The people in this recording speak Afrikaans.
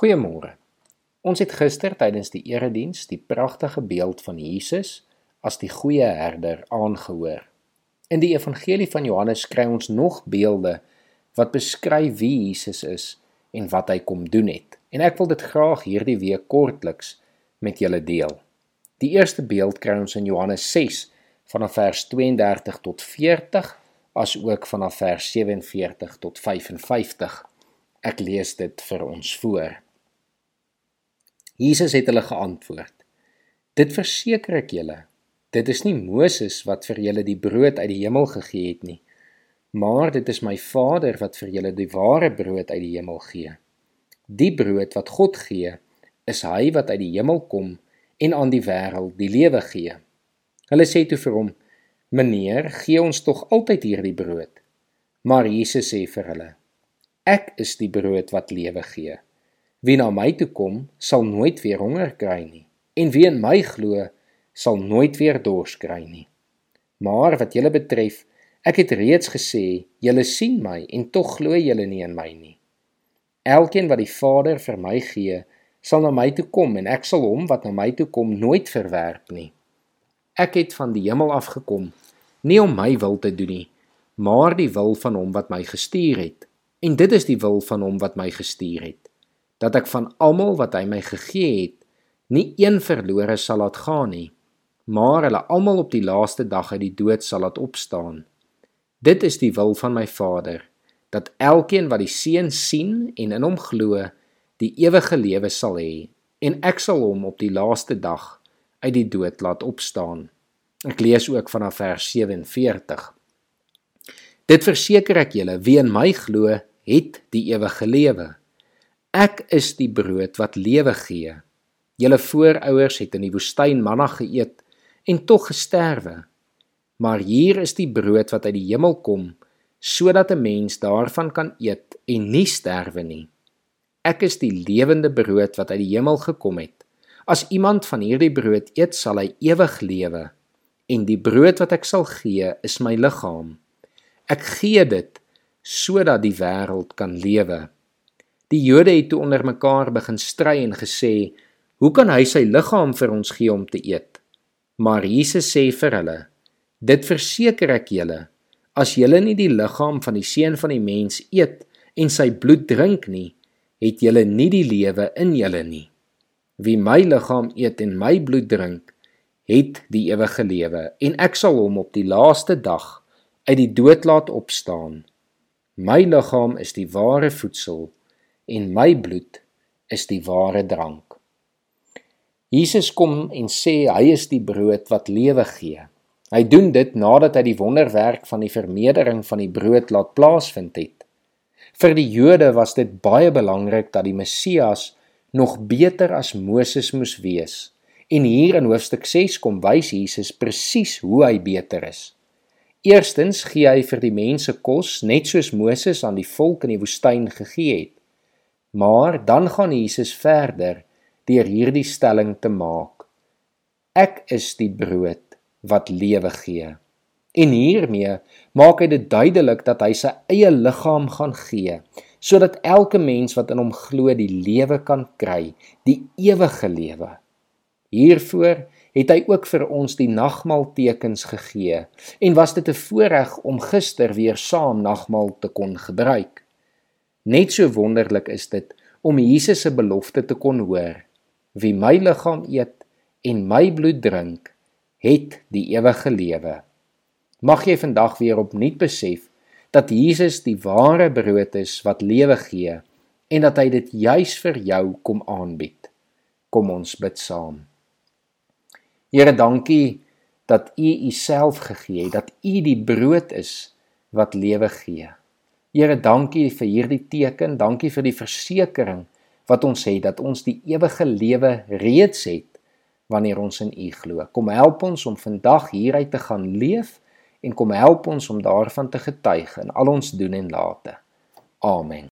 Goeiemôre. Ons het gister tydens die erediens die pragtige beeld van Jesus as die goeie herder aangehoor. In die evangelie van Johannes kry ons nog beelde wat beskryf wie Jesus is en wat hy kom doen het. En ek wil dit graag hierdie week kortliks met julle deel. Die eerste beeld kry ons in Johannes 6 vanaf vers 32 tot 40 as ook vanaf vers 47 tot 55. Ek lees dit vir ons voor. Jesus het hulle geantwoord: Dit verseker ek julle, dit is nie Moses wat vir julle die brood uit die hemel gegee het nie, maar dit is my Vader wat vir julle die ware brood uit die hemel gee. Die brood wat God gee, is hy wat uit die hemel kom en aan die wêreld die lewe gee. Hulle sê toe vir hom: "Meneer, gee ons tog altyd hierdie brood." Maar Jesus sê vir hulle: "Ek is die brood wat lewe gee." Wie na my toe kom, sal nooit weer honger kry nie, en wie in my glo, sal nooit weer dors kry nie. Maar wat julle betref, ek het reeds gesê, julle sien my en tog glo julle nie in my nie. Elkeen wat die Vader vir my gee, sal na my toe kom en ek sal hom wat na my toe kom nooit verwerp nie. Ek het van die hemel af gekom, nie om my wil te doen nie, maar die wil van hom wat my gestuur het. En dit is die wil van hom wat my gestuur het dat ek van almal wat hy my gegee het, nie een verlore sal laat gaan nie, maar hulle almal op die laaste dag uit die dood sal laat opstaan. Dit is die wil van my Vader, dat elkeen wat die Seun sien en in hom glo, die ewige lewe sal hê, en ek sal hom op die laaste dag uit die dood laat opstaan. Ek lees ook vanaf vers 47. Dit verseker ek julle, wie in my glo, het die ewige lewe. Ek is die brood wat lewe gee. Julle voorouers het in die woestyn manna geëet en tog gesterwe. Maar hier is die brood wat uit die hemel kom, sodat 'n mens daarvan kan eet en nie sterwe nie. Ek is die lewende brood wat uit die hemel gekom het. As iemand van hierdie brood eet, sal hy ewig lewe. En die brood wat ek sal gee, is my liggaam. Ek gee dit sodat die wêreld kan lewe. Die Jode het toe onder mekaar begin stry en gesê: "Hoe kan hy sy liggaam vir ons gee om te eet?" Maar Jesus sê vir hulle: "Dit verseker ek julle, as julle nie die liggaam van die seun van die mens eet en sy bloed drink nie, het julle nie die lewe in julle nie. Wie my liggaam eet en my bloed drink, het die ewige lewe en ek sal hom op die laaste dag uit die dood laat opstaan. My liggaam is die ware voedsel." En my bloed is die ware drank. Jesus kom en sê hy is die brood wat lewe gee. Hy doen dit nadat hy die wonderwerk van die vermeerdering van die brood laat plaasvind het. Vir die Jode was dit baie belangrik dat die Messias nog beter as Moses moes wees. En hier in hoofstuk 6 kom wys Jesus presies hoe hy beter is. Eerstens gee hy vir die mense kos net soos Moses aan die volk in die woestyn gegee het. Maar dan gaan Jesus verder deur hierdie stelling te maak. Ek is die brood wat lewe gee. En hiermee maak hy dit duidelik dat hy sy eie liggaam gaan gee sodat elke mens wat in hom glo die lewe kan kry, die ewige lewe. Hiervoor het hy ook vir ons die nagmaal tekens gegee en was dit 'n voorreg om gister weer saam nagmaal te kon gebruik. Net so wonderlik is dit om Jesus se belofte te kon hoor. Wie my liggaam eet en my bloed drink, het die ewige lewe. Mag jy vandag weer opnuut besef dat Jesus die ware brood is wat lewe gee en dat hy dit juis vir jou kom aanbied. Kom ons bid saam. Here, dankie dat U U self gegee het, dat U die brood is wat lewe gee. Here, dankie vir hierdie teken, dankie vir die versekering wat ons het dat ons die ewige lewe reeds het wanneer ons in U glo. Kom help ons om vandag hieruit te gaan leef en kom help ons om daarvan te getuig in al ons doen en late. Amen.